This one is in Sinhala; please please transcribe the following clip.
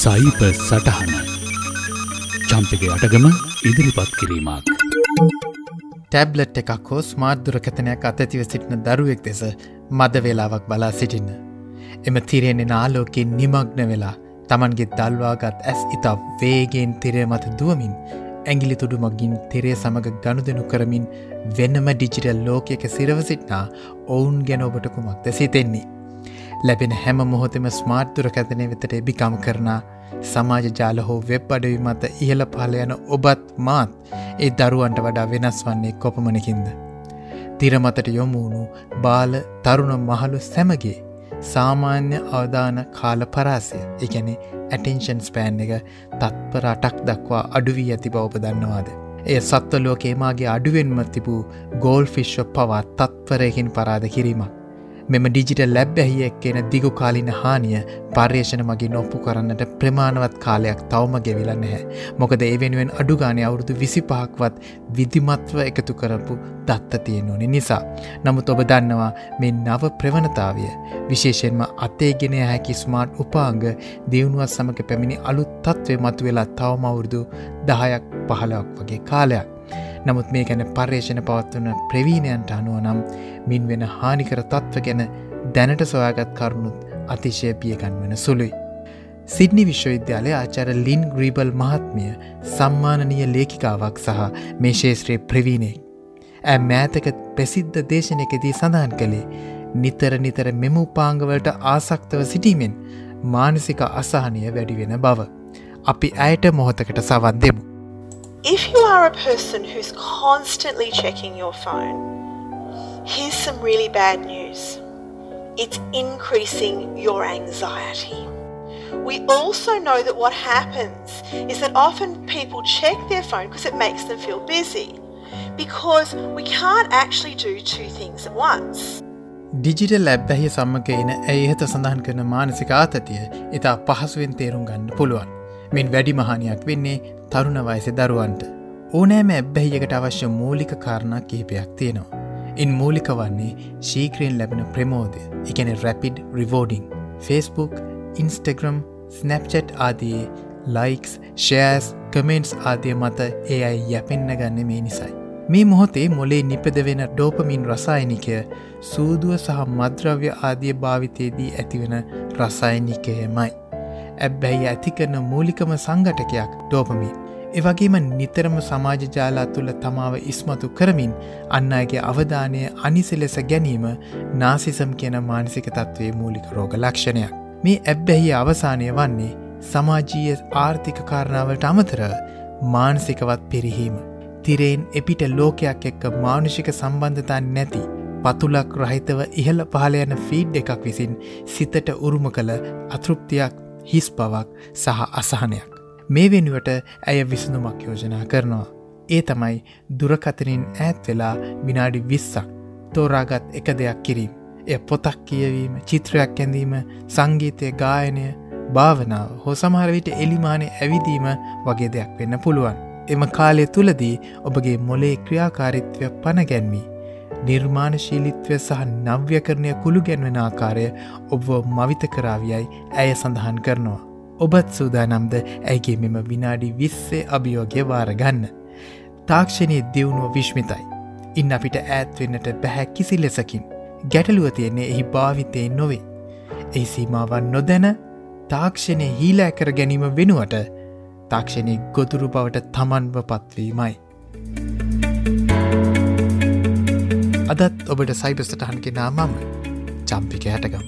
සයිප සටහන චම්පක අටගම ඉදිරිපත් කිරීමක් ටැබ්ලට් එකක් හෝ ස්මාර්් දුරකතනයක් අතතිව සිටින දරුවෙක් දෙස මද වෙලාවක් බලා සිටින්න. එම තිරෙන්නේ නාලෝකින් නිමග්න වෙලා තමන්ගේ දල්වාගත් ඇස් ඉතා වේගෙන් තිරය මත දුවමින් ඇගිලි තුඩු මගින් තෙරේ සමඟ ගණුදනු කරමින් වෙන්නම ඩිජිටල් ලෝකයක සිරව සිටනා ඔවුන් ගැන ඔබට කුමක්ද සිතෙන්නේ. ලැබෙන හැම මොහොතෙම ස්මාර්ට් දුරකැතනය වෙතට එබිකම් කරනා සමාජ ජාල හෝ වෙබ් අඩවි මත ඉහළ පහල යන ඔබත් මාත් ඒ දරුවන්ට වඩා වෙනස් වන්නේ කොපමණකින්ද. තිරමතට යොමුණු බාල තරුණ මහලු සැමගේ සාමාන්‍ය අවධාන කාල පරාසය එකැනෙ ඇටෙන්ෂන් ස්පෑන් එක තත්පර අටක් දක්වා අඩුවී ඇති බවප දන්නවාද. එය සත්ව ලෝකේමාගේ අඩුවෙන්ම තිබූ ගෝල් ෆිශ්ව පවා තත්වරයකින් පරාද කිරීමක්. මෙම ඩිජිටල් ලැබ් ඇහිය එක්කෙන දිගු කාලින හානිය පර්යේෂණ මගින් ඔප්පු කරන්නට ප්‍රමාණවත් කාලයක් තවම ගෙවිල නැහැ. මොකද ඒ වෙනුවෙන් අඩුගානය අවුරුදු විසි පහක්වත් විදිමත්ව එකතු කරපු දත්ත තියෙන ඕනි නිසා. නමුත් ඔබ දන්නවා මේ නව ප්‍රවණතාවය විශේෂෙන්ම අතේගෙන හැකි ස්මාර්ට් උපාංග දියුණුවත් සමඟ පැමිණි අලුත් තත්ත්වය මතු වෙලා තවම අවුරුදු දහයක් පහලක් වගේ කාලයක්. නමුත් මේ ගැන පර්යේෂණ පවත්වන ප්‍රවීණයන්ට අනුව නම් මින් වෙන හානිකර තත්ව ගැන දැනට සොයාගත් කරුණුත් අතිශය පියගන්වන සුළුයි. සිඩ්නි විශ්වවිද්‍යාලය ආචාර ලින් ග්‍රීබල් මහත්මිය සම්මානනීය ලේකිකාවක් සහ මේ ශේත්‍රයේ ප්‍රවීණෙක්. ඇ මෑතක ප්‍රසිද්ධ දේශනයකදී සඳහන් කළේ නිතර නිතර මෙම උපාංගවලට ආසක්තව සිටීමෙන් මානසික අසහනය වැඩිවෙන බව. අපි ඇයට මොහොතකට සවන් දෙමු. If you are a person who's constantly checking your phone, here's some really bad news. It's increasing your anxiety. We also know that what happens is that often people check their phone because it makes them feel busy because we can't actually do two things at once. Digital ලැබ්බැහි සම්මක එන ඇ ඉහත සඳහන් කරන මානසික ආතතිය ඉතා පහසුවෙන් තේරුම් ගන්න පුළුවන්. මෙන් වැඩි මහනයක් වෙන්නේ තරුණ වයසෙ දරුවන්ට. ඕනෑම ඇබ්බැහියකට අවශ්‍ය මූලික කාරණා කිහිපයක් තියෙනවා. ඉන් මූලික වන්නේ ශීක්‍රයෙන් ලැබෙන ප්‍රමෝදය එකන rapid rewarding Facebook Instagram Snapchat ආදයේ likes ෂෑස් කමෙන්ට්ස් ආදය මත ඒ අයි යැපෙන්න්න ගන්න මේ නිසයි. මේ මොහොතේ මොලේ නිපද වෙන ඩෝපමින් රසායනිකය සූදුව සහ මද්‍රව්‍ය ආදිය භාවිතයේදී ඇතිවෙන රසායනිකයමයි. ඇබ්බැයි ඇති කරන මූලිකම සංගටකයක් ඩෝපමින්. එවගේම නිතරම සමාජ ජාලා තුළ තමාව ඉස්මතු කරමින් අන්න අගේ අවධානය අනිසි ලෙස ගැනීම නාසිසම් කියන මානසික තත්ත්වයේ මූලික රෝග ලක්ෂණයක්. මේ ඇබ්බැහි අවසානය වන්නේ සමාජීය ආර්ථික කාරණාවට අමතර මානසිකවත් පිරිහීම. තිරයෙන් එපිට ලෝකයක් එක්ක මානුෂික සම්බන්ධතා නැති පතුලක් රහිතව ඉහළ පහල යන ෆීඩ් එකක් විසින් සිතට උරුම කළ අතෘප්තියක් හිස් බවක් සහ අසහනයක්. මේ වෙනුවට ඇය විසඳුමක් යෝජනා කරනවා. ඒ තමයි දුරකතනින් ඈත් වෙලා විනාඩි විස්සක් තෝරාගත් එක දෙයක් කිරීම. එය පොතක් කියවීම චිත්‍රයක් ඇඳීම සංගීතය ගායනය භාවනාව හෝ සමහරවිට එලිමානේ ඇවිදීම වගේ දෙයක් වෙන්න පුළුවන්. එම කාලය තුළදී ඔබගේ මොලේ ක්‍රියාකාරිත්වය පණගැන්වී නිර්මාණශීලිත්වය සහ නව්‍යකරණය කුළු ගැන්වෙන ආකාරය ඔබ මවිත කරාවියයි ඇය සඳහන් කරනවා. ඔබත් සූදානම්ද ඇගේ මෙම විනාඩි විස්සේ අභියෝගය වාරගන්න. තාක්ෂණය දියුණුව විශ්මිතයි. ඉන්න අපිට ඈත්වෙන්නට බැහැ කිසි ලෙසකින්. ගැටලුව තියෙන්නේ එහි භාවිතයෙන් නොවේ. එහි සීමාවන් නොදැන තාක්ෂණය හීලෑ කර ගැනීම වෙනුවට තාක්ෂණය ගොදුරු බවට තමන්ව පත්වීමයි. අදත් ඔබට සයිබස්ටහන් කෙනා මම චම්පික හැටගම.